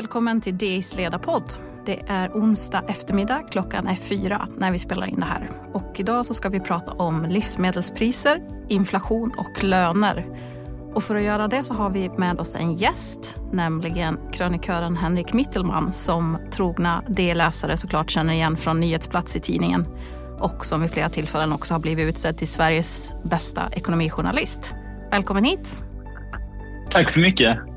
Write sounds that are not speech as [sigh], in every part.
välkommen till DIs ledarpodd. Det är onsdag eftermiddag, klockan är fyra när vi spelar in det här. Och idag så ska vi prata om livsmedelspriser, inflation och löner. Och för att göra det så har vi med oss en gäst, nämligen krönikören Henrik Mittelman som trogna D-läsare såklart känner igen från nyhetsplats i tidningen och som vid flera tillfällen också har blivit utsedd till Sveriges bästa ekonomijournalist. Välkommen hit! Tack så mycket!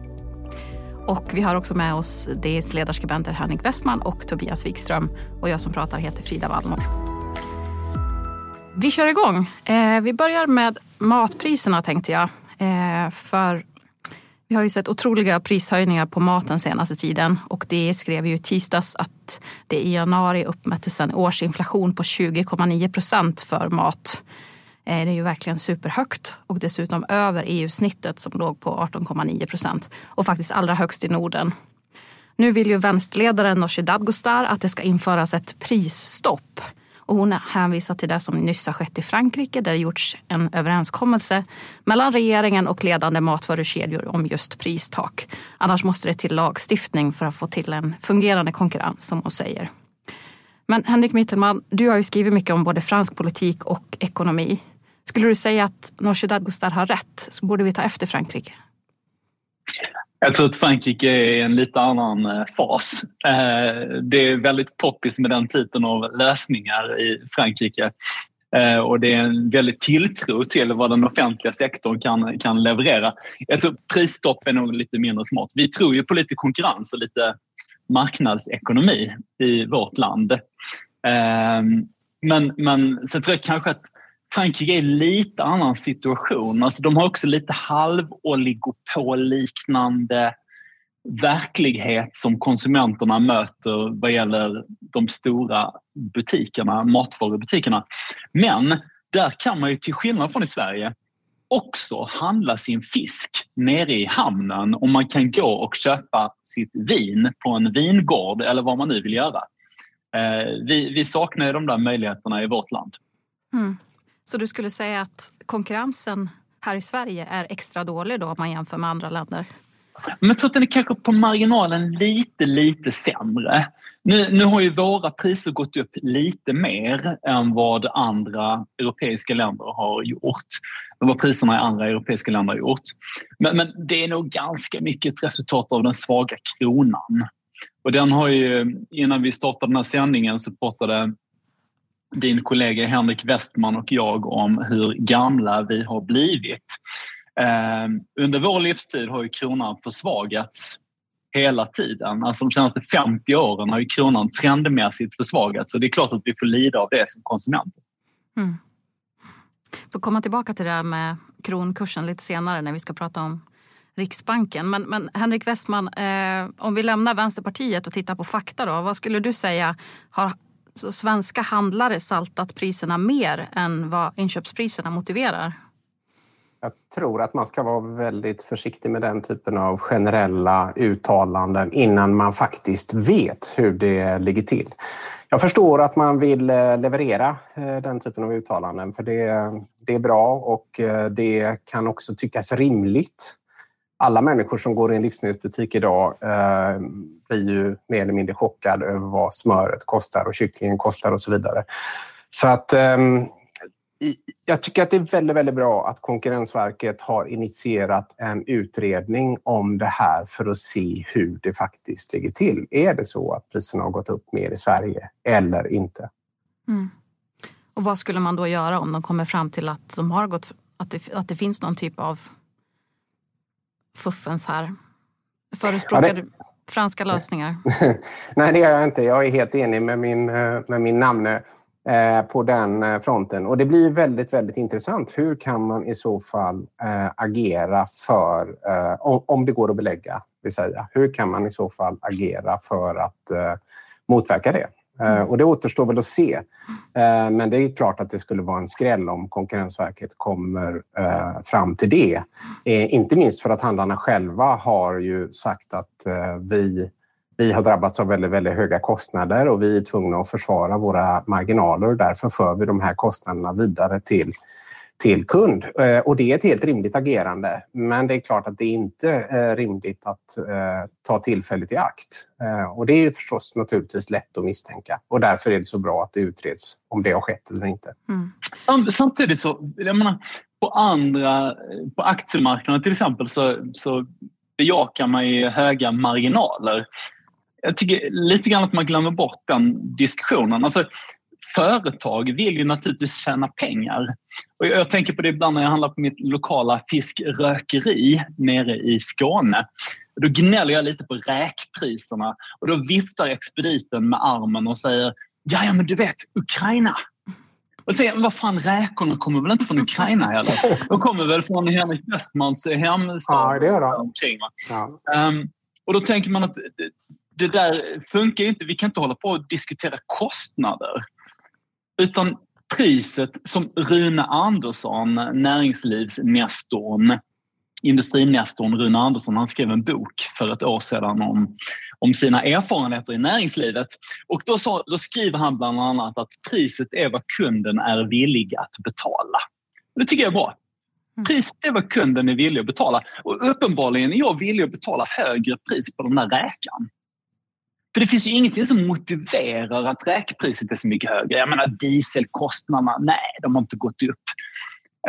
Och vi har också med oss DIs ledarskribenter Henrik Westman och Tobias Wikström. Och jag som pratar heter Frida Wallnor. Vi kör igång. Eh, vi börjar med matpriserna tänkte jag. Eh, för vi har ju sett otroliga prishöjningar på maten senaste tiden och det skrev ju tisdags att det i januari uppmättes en årsinflation på 20,9 procent för mat är det är ju verkligen superhögt och dessutom över EU-snittet som låg på 18,9 procent och faktiskt allra högst i Norden. Nu vill ju vänsterledaren Nooshi Dadgostar att det ska införas ett prisstopp och hon hänvisar till det som nyss har skett i Frankrike där det gjorts en överenskommelse mellan regeringen och ledande matvarukedjor om just pristak. Annars måste det till lagstiftning för att få till en fungerande konkurrens som hon säger. Men Henrik Mittelman, du har ju skrivit mycket om både fransk politik och ekonomi. Skulle du säga att Nooshi Dadgostar har rätt? Så borde vi ta efter Frankrike? Jag tror att Frankrike är i en lite annan eh, fas. Eh, det är väldigt poppis med den typen av lösningar i Frankrike. Eh, och det är en väldigt tilltro till vad den offentliga sektorn kan, kan leverera. Jag tror prisstopp är nog lite mindre smart. Vi tror ju på lite konkurrens och lite marknadsekonomi i vårt land. Men, men sen tror jag kanske att Frankrike är lite annan situation. Alltså de har också lite halvoligopolliknande verklighet som konsumenterna möter vad gäller de stora butikerna, matvarubutikerna. Men där kan man ju till skillnad från i Sverige också handla sin fisk nere i hamnen och man kan gå och köpa sitt vin på en vingård eller vad man nu vill göra. Eh, vi, vi saknar ju de där möjligheterna i vårt land. Mm. Så du skulle säga att konkurrensen här i Sverige är extra dålig då om man jämför med andra länder? Men jag tror att den är kanske på marginalen lite, lite sämre. Nu, nu har ju våra priser gått upp lite mer än vad andra europeiska länder har gjort. Vad priserna i andra europeiska länder har gjort. Men, men det är nog ganska mycket ett resultat av den svaga kronan. Och den har ju, innan vi startade den här sändningen så pratade din kollega Henrik Westman och jag om hur gamla vi har blivit. Ehm, under vår livstid har ju kronan försvagats hela tiden. Alltså de senaste 50 åren har ju kronan trendmässigt försvagats så det är klart att vi får lida av det som konsumenter. Mm. Får komma tillbaka till det här med kronkursen lite senare när vi ska prata om Riksbanken. Men, men Henrik Westman, eh, om vi lämnar Vänsterpartiet och tittar på fakta då. Vad skulle du säga har så svenska handlare saltat priserna mer än vad inköpspriserna motiverar? Jag tror att man ska vara väldigt försiktig med den typen av generella uttalanden innan man faktiskt vet hur det ligger till. Jag förstår att man vill eh, leverera eh, den typen av uttalanden för det, det är bra och eh, det kan också tyckas rimligt alla människor som går i en livsmedelsbutik idag eh, blir ju mer eller mindre chockade över vad smöret kostar och kycklingen kostar och så vidare. Så att eh, jag tycker att det är väldigt, väldigt bra att Konkurrensverket har initierat en utredning om det här för att se hur det faktiskt ligger till. Är det så att priserna har gått upp mer i Sverige eller inte? Mm. Och vad skulle man då göra om de kommer fram till att, de har gått, att, det, att det finns någon typ av fuffens här? Förespråkar ja, det... du franska lösningar? [laughs] Nej, det gör jag inte. Jag är helt enig med min, eh, med min namne eh, på den eh, fronten. Och det blir väldigt, väldigt intressant. Hur kan man i så fall agera för, om det går att belägga, vill säga, hur kan man i så fall agera för att motverka det? Mm. Och det återstår väl att se. Eh, men det är klart att det skulle vara en skräll om Konkurrensverket kommer eh, fram till det. Inte minst för att handlarna själva har ju sagt att vi, vi har drabbats av väldigt, väldigt höga kostnader och vi är tvungna att försvara våra marginaler och därför för vi de här kostnaderna vidare till till kund. Eh, och det är ett helt rimligt agerande. Men det är klart att det inte är rimligt att eh, ta tillfället i akt. Eh, och det är förstås naturligtvis lätt att misstänka. Och därför är det så bra att det utreds om det har skett eller inte. Mm. Samtidigt så, jag menar, på andra, på aktiemarknaden till exempel så, så bejakar man ju höga marginaler. Jag tycker lite grann att man glömmer bort den diskussionen. Alltså, företag vill ju naturligtvis tjäna pengar. Och jag tänker på det ibland när jag handlar på mitt lokala fiskrökeri nere i Skåne. Då gnäller jag lite på räkpriserna och då viftar expediten med armen och säger ja, ja men du vet, Ukraina. Och säger, vad fan, räkorna kommer väl inte från Ukraina heller? De kommer väl från Henrik Westmans hemstad? Ja, det gör de. Ja. Um, och då tänker man att det där funkar ju inte. Vi kan inte hålla på och diskutera kostnader. Utan priset som Rune Andersson, näringslivsnestorn, industrinästorn Rune Andersson, han skrev en bok för ett år sedan om, om sina erfarenheter i näringslivet. Och då, så, då skriver han bland annat att priset är vad kunden är villig att betala. Det tycker jag är bra. Mm. Priset är vad kunden är villig att betala. Och uppenbarligen är jag villig att betala högre pris på den där räkan. För det finns ju ingenting som motiverar att räkpriset är så mycket högre. Jag menar dieselkostnaderna, nej, de har inte gått upp.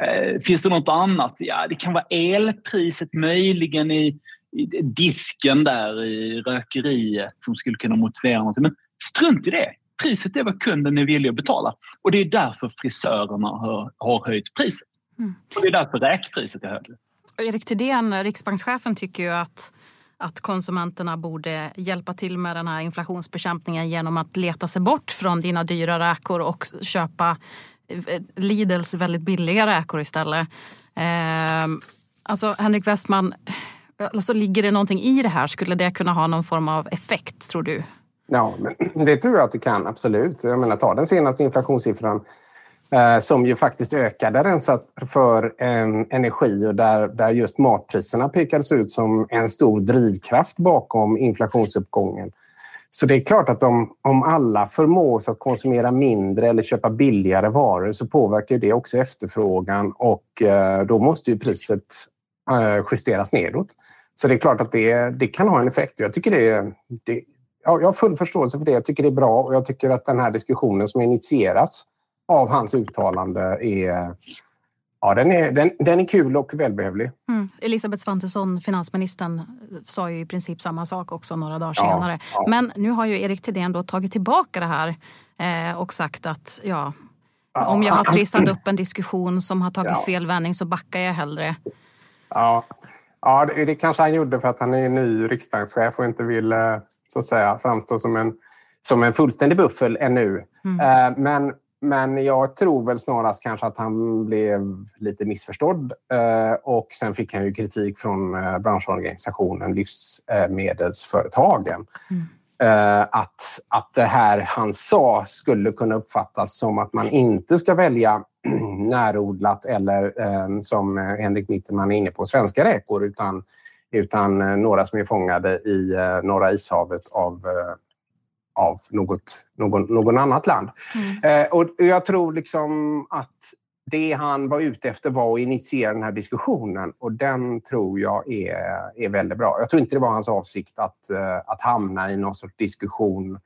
Eh, finns det något annat? Ja, det kan vara elpriset möjligen i, i disken där i rökeriet som skulle kunna motivera något. Men strunt i det. Priset är vad kunden är villig att betala. Och det är därför frisörerna har, har höjt priset. Mm. Och det är därför räkpriset är högre. Erik Thedéen, riksbankschefen, tycker ju att att konsumenterna borde hjälpa till med den här inflationsbekämpningen genom att leta sig bort från dina dyra räkor och köpa eh, Lidls väldigt billiga räkor istället. Eh, alltså Henrik Westman, alltså, ligger det någonting i det här? Skulle det kunna ha någon form av effekt tror du? Ja, [clears throat] det tror jag att det kan, absolut. Jag menar, ta den senaste inflationssiffran Eh, som ju faktiskt ökade rensat för en energi och där, där just matpriserna pekades ut som en stor drivkraft bakom inflationsuppgången. Så det är klart att om, om alla förmås att konsumera mindre eller köpa billigare varor så påverkar det också efterfrågan och eh, då måste ju priset justeras nedåt. Så det är klart att det, det kan ha en effekt. Jag tycker det, det ja, jag har full förståelse för det. Jag tycker det är bra och jag tycker att den här diskussionen som initieras av hans uttalande är Ja, den är, den, den är kul och välbehövlig. Mm. Elisabeth Svantesson, finansministern, sa ju i princip samma sak också några dagar ja, senare. Ja. Men nu har ju Erik Thedéen då tagit tillbaka det här eh, och sagt att ja, ja, om jag har trissat upp en diskussion som har tagit fel vändning så backar jag hellre. Ja, ja det, det kanske han gjorde för att han är ny riksbankschef och inte vill eh, så att säga, framstå som en, som en fullständig buffel ännu. Mm. Eh, men men jag tror väl snarast kanske att han blev lite missförstådd. Eh, och sen fick han ju kritik från eh, branschorganisationen Livsmedelsföretagen. Mm. Eh, att, att det här han sa skulle kunna uppfattas som att man inte ska välja [clears throat] närodlat eller som Henrik Mitterman är inne på, svenska räkor utan, utan några som är fångade i Norra ishavet av av något, någon, någon annat land. Mm. Eh, och jag tror liksom att det han var ute efter var att initiera den här diskussionen och den tror jag är, är väldigt bra. Jag tror inte det var hans avsikt att, eh, att hamna i någon sorts diskussion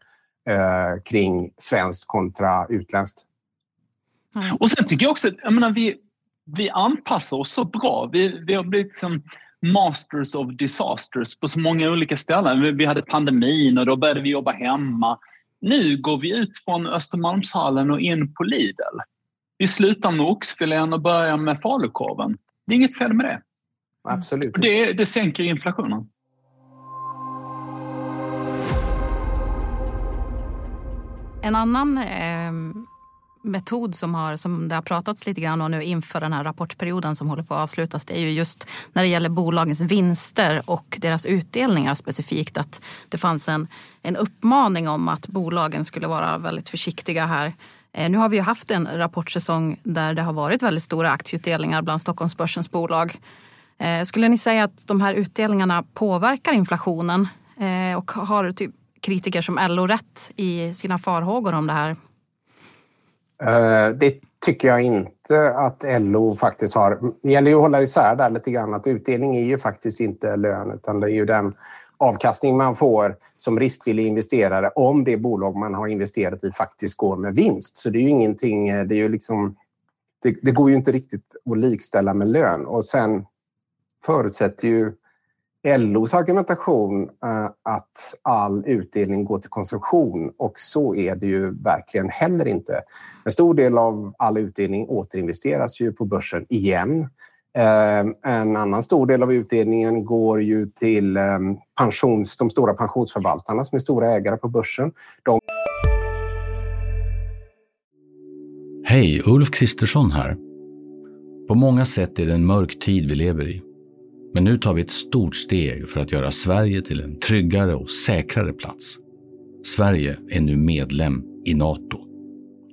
eh, kring svenskt kontra utländskt. Mm. Och sen tycker jag också, jag menar, vi, vi anpassar oss så bra. Vi, vi har blivit liksom, masters of disasters på så många olika ställen. Vi hade pandemin och då började vi jobba hemma. Nu går vi ut från Östermalmshallen och in på Lidl. Vi slutar med oxfilén och börjar med falukorven. Det är inget fel med det. Absolut. Det, det sänker inflationen. En annan eh, metod som, har, som det har pratats lite grann om nu inför den här rapportperioden som håller på att avslutas det är ju just när det gäller bolagens vinster och deras utdelningar specifikt att det fanns en, en uppmaning om att bolagen skulle vara väldigt försiktiga här. Eh, nu har vi ju haft en rapportsäsong där det har varit väldigt stora aktieutdelningar bland Stockholmsbörsens bolag. Eh, skulle ni säga att de här utdelningarna påverkar inflationen eh, och har typ kritiker som LO rätt i sina farhågor om det här? Eh, det tycker jag inte att LO faktiskt har. Det gäller ju att hålla isär där lite grann att utdelning är ju faktiskt inte lön utan det är ju den avkastning man får som riskvillig investerare om det bolag man har investerat i faktiskt går med vinst. Så det är ju ingenting, eh, det är ju liksom det, det går ju inte riktigt att likställa med lön och sen förutsätter ju LOs argumentation eh, att all utdelning går till konsumtion och så är det ju verkligen heller inte. En stor del av all utdelning återinvesteras ju på börsen igen. Eh, en annan stor del av utdelningen går ju till eh, pensions, de stora pensionsförvaltarna som är stora ägare på börsen. De... Hej, Ulf Kristersson här. På många sätt är det en mörk tid vi lever i. Men nu tar vi ett stort steg för att göra Sverige till en tryggare och säkrare plats. Sverige är nu medlem i Nato.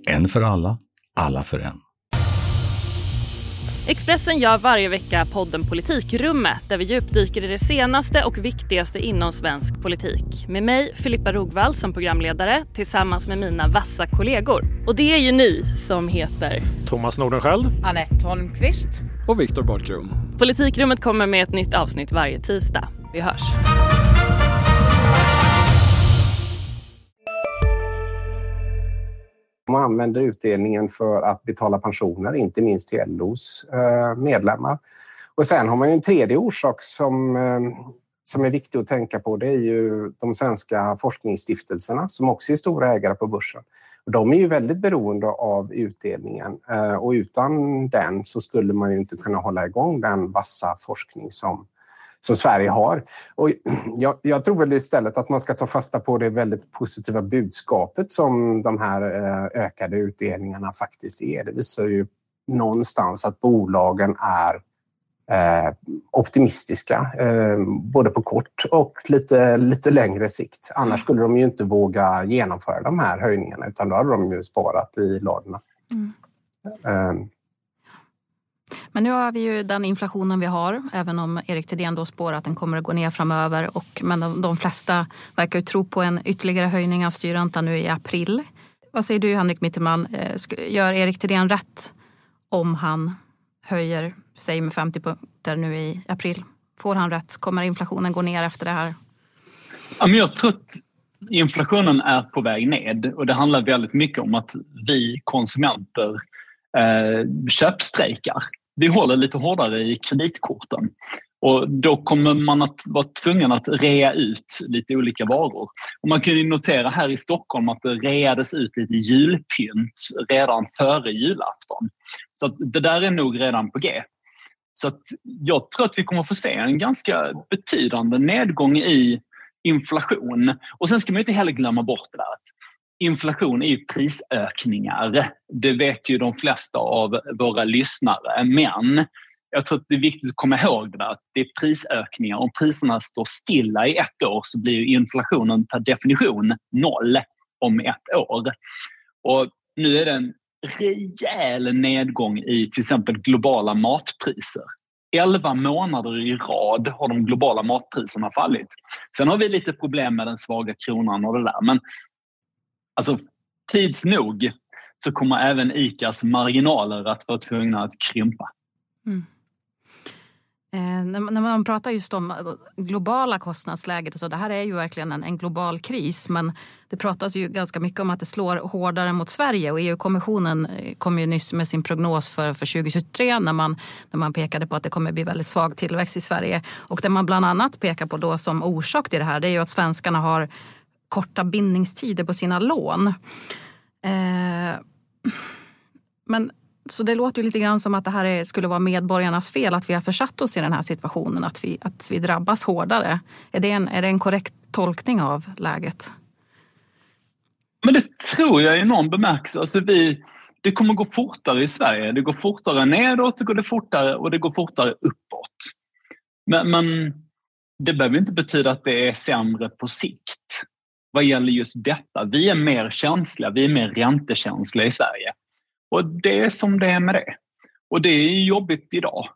En för alla, alla för en. Expressen gör varje vecka podden Politikrummet där vi djupdyker i det senaste och viktigaste inom svensk politik. Med mig, Filippa Rogvall, som programledare tillsammans med mina vassa kollegor. Och det är ju ni som heter Thomas Nordenskjöld, Anette Holmqvist och Viktor Bartkron. Politikrummet kommer med ett nytt avsnitt varje tisdag. Vi hörs. Man använder utdelningen för att betala pensioner, inte minst till LOs eh, medlemmar. Och sen har man en tredje orsak som, eh, som är viktig att tänka på. Det är ju de svenska forskningsstiftelserna som också är stora ägare på börsen. De är ju väldigt beroende av utdelningen eh, och utan den så skulle man ju inte kunna hålla igång den vassa forskning som, som Sverige har. Och [clears throat] jag, jag, tror väl istället att man ska ta fasta på det väldigt positiva budskapet som de här eh, ökade utdelningarna faktiskt är. Det visar ju någonstans att bolagen är eh, optimistiska, eh, både på kort och lite, lite längre sikt. Annars skulle de ju inte våga genomföra de här höjningarna utan då hade de ju sparat i ladorna. Mm. Eh, men nu har vi ju den inflationen vi har, även om Erik Thedéen då spår att den kommer att gå ner framöver. Och, men de, de flesta verkar ju tro på en ytterligare höjning av styrräntan nu i april. Vad säger du Henrik Mitterman, eh, gör Erik Thedéen rätt om han höjer, säg med 50 punkter nu i april? Får han rätt? Kommer inflationen gå ner efter det här? Ja, men jag tror att inflationen är på väg ned och det handlar väldigt mycket om att vi konsumenter eh, köpstrejkar vi håller lite hårdare i kreditkorten. Och då kommer man att vara tvungen att rea ut lite olika varor. Och man kan ju notera här i Stockholm att det reades ut lite julpynt redan före julafton. Så det där är nog redan på G. Så att jag tror att vi kommer få se en ganska betydande nedgång i inflation. Och sen ska man inte heller glömma bort det där att inflation är ju prisökningar. Det vet ju de flesta av våra lyssnare. Men jag tror att det är viktigt att komma ihåg det där, att det är prisökningar. Om priserna står stilla i ett år så blir inflationen per definition noll om ett år. Och nu är det en rejäl nedgång i till exempel globala matpriser. 11 månader i rad har de globala matpriserna fallit. Sen har vi lite problem med den svaga kronan och det där, men alltså tids nog så kommer även ICAs marginaler att vara tvungna att krympa. Mm. Eh, när man pratar just om eh, globala kostnadsläget, och så, det här är ju verkligen en, en, global kris men det pratas ju ganska mycket om att det slår hårdare mot Sverige och EU-kommissionen eh, kom ju nyss med sin prognos för, för 2023 när man, när man pekade på att det kommer bli väldigt svag tillväxt i Sverige. Och det man bland annat pekar på då som orsak till det här det är ju att svenskarna har korta bindningstider på sina lån. Eh, men så det låter ju lite grann som att det här är, skulle vara medborgarnas fel att vi har försatt oss i den här situationen, att vi, att vi drabbas hårdare. Är det, en, är det en korrekt tolkning av läget? Men det tror jag i någon bemärkelse. Alltså vi, det kommer gå fortare i Sverige. Det går fortare nedåt, det går det fortare och det går fortare uppåt. Men, men det behöver inte betyda att det är sämre på sikt vad gäller just detta. Vi är mer känsliga, vi är mer räntekänsliga i Sverige. Och det är som det är med det. Och det är jobbigt idag.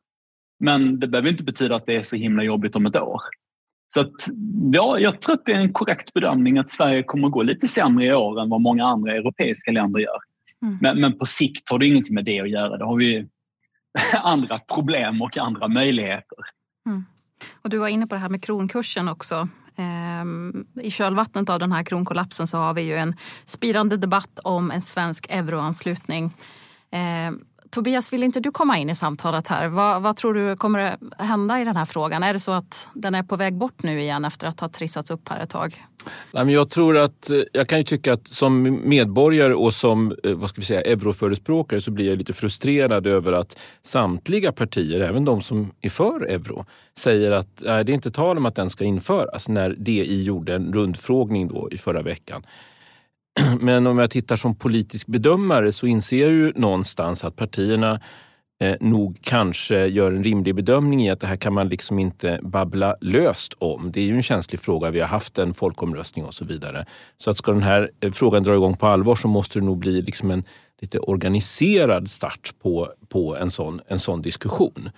Men det behöver inte betyda att det är så himla jobbigt om ett år. Så att, ja, jag tror att det är en korrekt bedömning att Sverige kommer att gå lite sämre i år än vad många andra europeiska länder gör. Mm. Men, men på sikt har det ingenting med det att göra. Då har vi [laughs] andra problem och andra möjligheter. Mm. Och du var inne på det här med kronkursen också. Ehm, I kölvattnet av den här kronkollapsen så har vi ju en spirande debatt om en svensk euroanslutning. Ehm, Tobias, vill inte du komma in i samtalet här? Vad, vad, tror du kommer att hända i den här frågan? Är det så att den är på väg bort nu igen efter att ha trissats upp här ett tag? Nej, men jag tror att, eh, jag kan ju tycka att som medborgare och som eh, vad ska vi säga, euroförespråkare så blir jag lite frustrerad över att samtliga partier, även de som är för euro, säger att nej, det är inte tal om att den ska införas när DI gjorde en rundfrågning då i förra veckan. [clears throat] Men om jag tittar som politisk bedömare så inser jag ju någonstans att partierna eh, nog kanske gör en rimlig bedömning i att det här kan man liksom inte babbla löst om. Det är ju en känslig fråga. Vi har haft en folkomröstning och så vidare. Så att ska den här eh, frågan dra igång på allvar så måste det nog bli liksom en lite organiserad start på, på en, sån, en sån diskussion.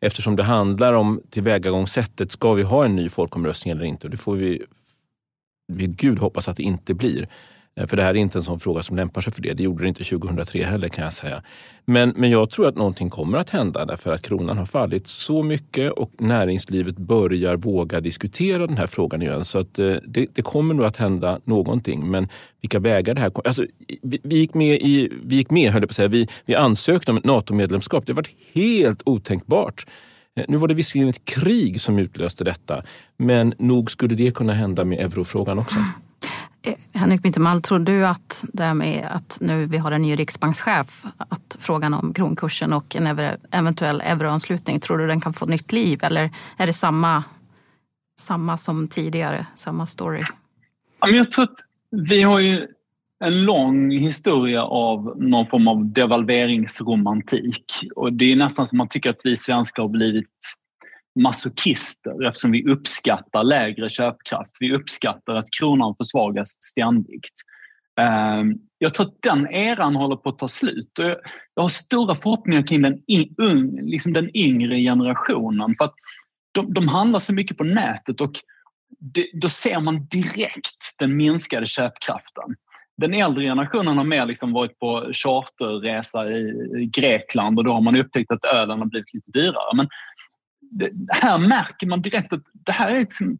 Eftersom det handlar om tillvägagångssättet. Ska vi ha en ny folkomröstning eller inte? Och det får vi vid Gud hoppas att det inte blir. Eh, för det här är inte en sån fråga som lämpar sig för det. Det gjorde det inte 2003 heller kan jag säga. Men, men jag tror att någonting kommer att hända därför att kronan har fallit så mycket och näringslivet börjar våga diskutera den här frågan igen. Så att eh, det, det kommer nog att hända någonting. Men vilka vägar det här kommer... Alltså, vi, vi, gick med, i, vi gick med, höll jag på att säga. Vi, vi ansökte om ett NATO-medlemskap. Det var helt otänkbart. Eh, nu var det visserligen ett krig som utlöste detta, men nog skulle det kunna hända med eurofrågan också. Ah. Eh, Henrik Mittermall, tror du att det här med att nu vi har en ny riksbankschef, att frågan om kronkursen och en eventuell euroanslutning, tror du den kan få nytt liv eller är det samma, samma som tidigare, samma story? Jag tror att vi har ju en lång historia av någon form av devalveringsromantik och det är nästan som man tycker att vi svenskar har blivit masochister eftersom vi uppskattar lägre köpkraft. Vi uppskattar att kronan försvagas ständigt. Ehm, jag tror att den eran håller på att ta slut. Jag har stora förhoppningar kring den, un, liksom den yngre generationen. För att de, de handlar så mycket på nätet och det, då ser man direkt den minskade köpkraften. Den äldre generationen har mer liksom varit på charterresa i Grekland och då har man upptäckt att ölen har blivit lite dyrare. Men det, här märker man direkt att det här är liksom,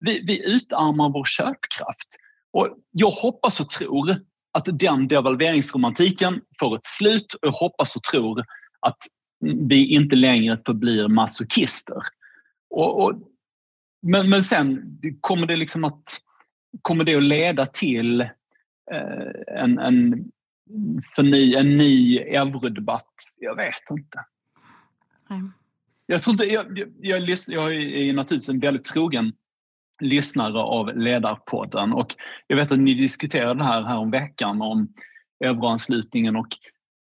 vi, vi utarmar vår köpkraft. Och jag hoppas och tror att den devalveringsromantiken får ett slut och jag hoppas och tror att vi inte längre förblir masochister. Och, och, men, men sen kommer det liksom att, kommer det att leda till eh, en, en, förny, en ny eurodebatt? Jag vet inte. Nej. Jag, tror inte, jag, jag, jag, jag är naturligtvis en väldigt trogen lyssnare av Ledarpodden och jag vet att ni diskuterade det här, här om veckan om euroanslutningen och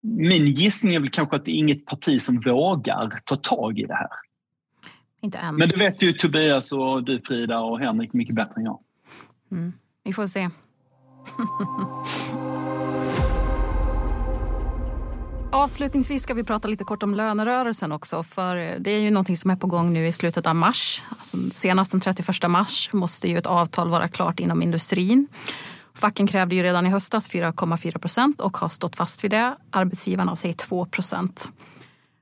min gissning är väl kanske att det är inget parti som vågar ta tag i det här. Inte än. Men det vet ju Tobias och du Frida och Henrik mycket bättre än jag. Mm. Vi får se. [laughs] Avslutningsvis ska vi prata lite kort om lönerörelsen också. För det är ju någonting som är på gång nu i slutet av mars. Alltså senast den 31 mars måste ju ett avtal vara klart inom industrin. Facken krävde ju redan i höstas 4,4 procent och har stått fast vid det. Arbetsgivarna säger 2 procent.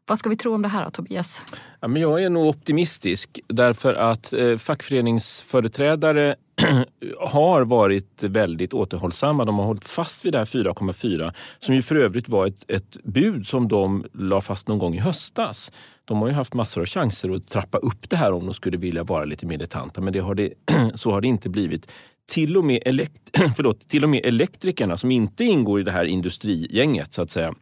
Vad ska vi tro om det här då, Tobias? Ja, men jag är nog optimistisk därför att eh, fackföreningsföreträdare [clears throat] har varit väldigt återhållsamma. De har hållit fast vid det här 4,4 som ju för övrigt var ett, ett bud som de la fast någon gång i höstas. De har ju haft massor av chanser att trappa upp det här om de skulle vilja vara lite militanta men det har det, [clears throat] så har det inte blivit. Till och, med elekt, [clears throat] förlåt, till och med elektrikerna som inte ingår i det här industrigänget så att säga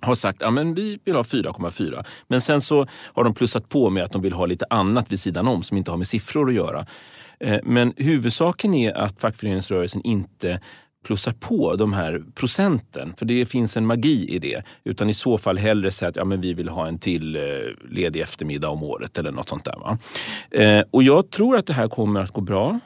har sagt att ja, vi vill ha 4,4. Men sen så har de plussat på med att de vill ha lite annat vid sidan om som inte har med siffror att göra. Eh, men huvudsaken är att fackföreningsrörelsen inte plussar på de här procenten, för det finns en magi i det. Utan i så fall hellre säga att ja, men vi vill ha en till eh, ledig eftermiddag om året eller något sånt där. Va? Eh, och jag tror att det här kommer att gå bra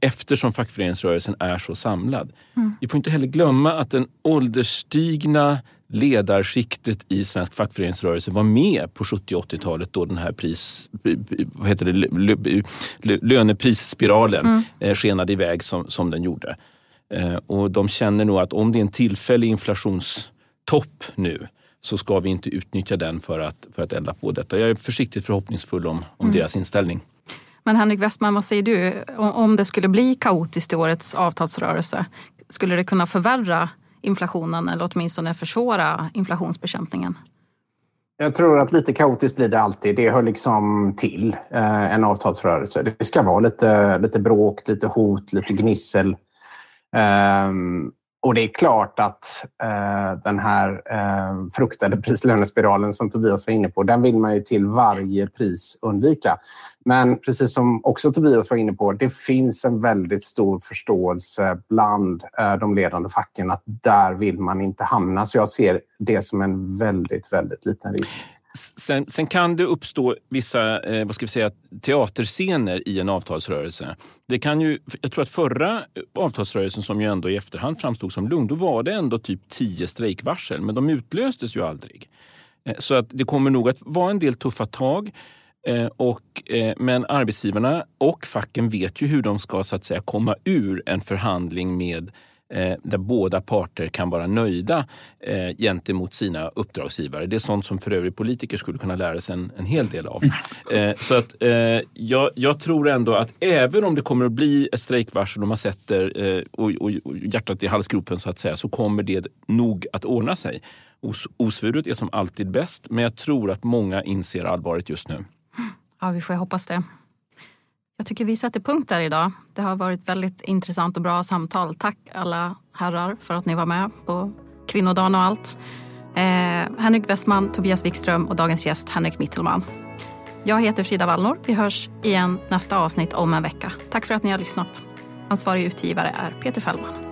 eftersom fackföreningsrörelsen är så samlad. Mm. Vi får inte heller glömma att den ålderstigna ledarskiktet i svensk fackföreningsrörelse var med på 70 och 80-talet då den här pris, vad heter det, löneprisspiralen mm. Eh, skenade iväg som, som den gjorde. Eh, och de känner nog att om det är en tillfällig inflationstopp nu så ska vi inte utnyttja den för att, för att elda på detta. Jag är försiktigt förhoppningsfull om, om mm. deras inställning. Men Henrik Westman, vad säger du? Om det skulle bli kaotiskt i årets avtalsrörelse, skulle det kunna förvärra inflationen eller åtminstone försvåra inflationsbekämpningen? Jag tror att lite kaotiskt blir det alltid. Det hör liksom till eh, en avtalsrörelse. Det ska vara lite, lite bråk, lite hot, lite gnissel. Um, och det är klart att eh, den här eh, fruktade prislönespiralen som Tobias var inne på, den vill man ju till varje pris undvika. Men precis som också Tobias var inne på, det finns en väldigt stor förståelse bland eh, de ledande facken att där vill man inte hamna. Så jag ser det som en väldigt, väldigt liten risk. Sen, sen, kan det uppstå vissa eh, vad ska vi säga, teaterscener i en avtalsrörelse. Det kan ju, jag tror att förra eh, avtalsrörelsen som ju ändå i efterhand framstod som lugn, då var det ändå typ tio strejkvarsel, men de utlöstes ju aldrig. Eh, så att det kommer nog att vara en del tuffa tag. Eh, och, eh, men arbetsgivarna och facken vet ju hur de ska så att säga, komma ur en förhandling med eh, där båda parter kan vara nöjda eh, gentemot sina uppdragsgivare. Det är sånt som för övrigt politiker skulle kunna lära sig en, en hel del av. Eh, så att, eh, jag, jag, tror ändå att även om det kommer att bli ett strejkvarsel och man sätter eh, och, och, och hjärtat i halsgropen så att säga, så kommer det nog att ordna sig. Os, osvuret är som alltid bäst, men jag tror att många inser allvaret just nu. Ja, vi får hoppas det. Jag tycker vi sätter punkt där idag. Det har varit väldigt intressant och bra samtal. Tack alla herrar för att ni var med på kvinnodagen och allt. Eh, Henrik Westman, Tobias Wikström och dagens gäst Henrik Mittelman. Jag heter Frida Wallnor. Vi hörs igen nästa avsnitt om en vecka. Tack för att ni har lyssnat. Ansvarig utgivare är Peter Fällman.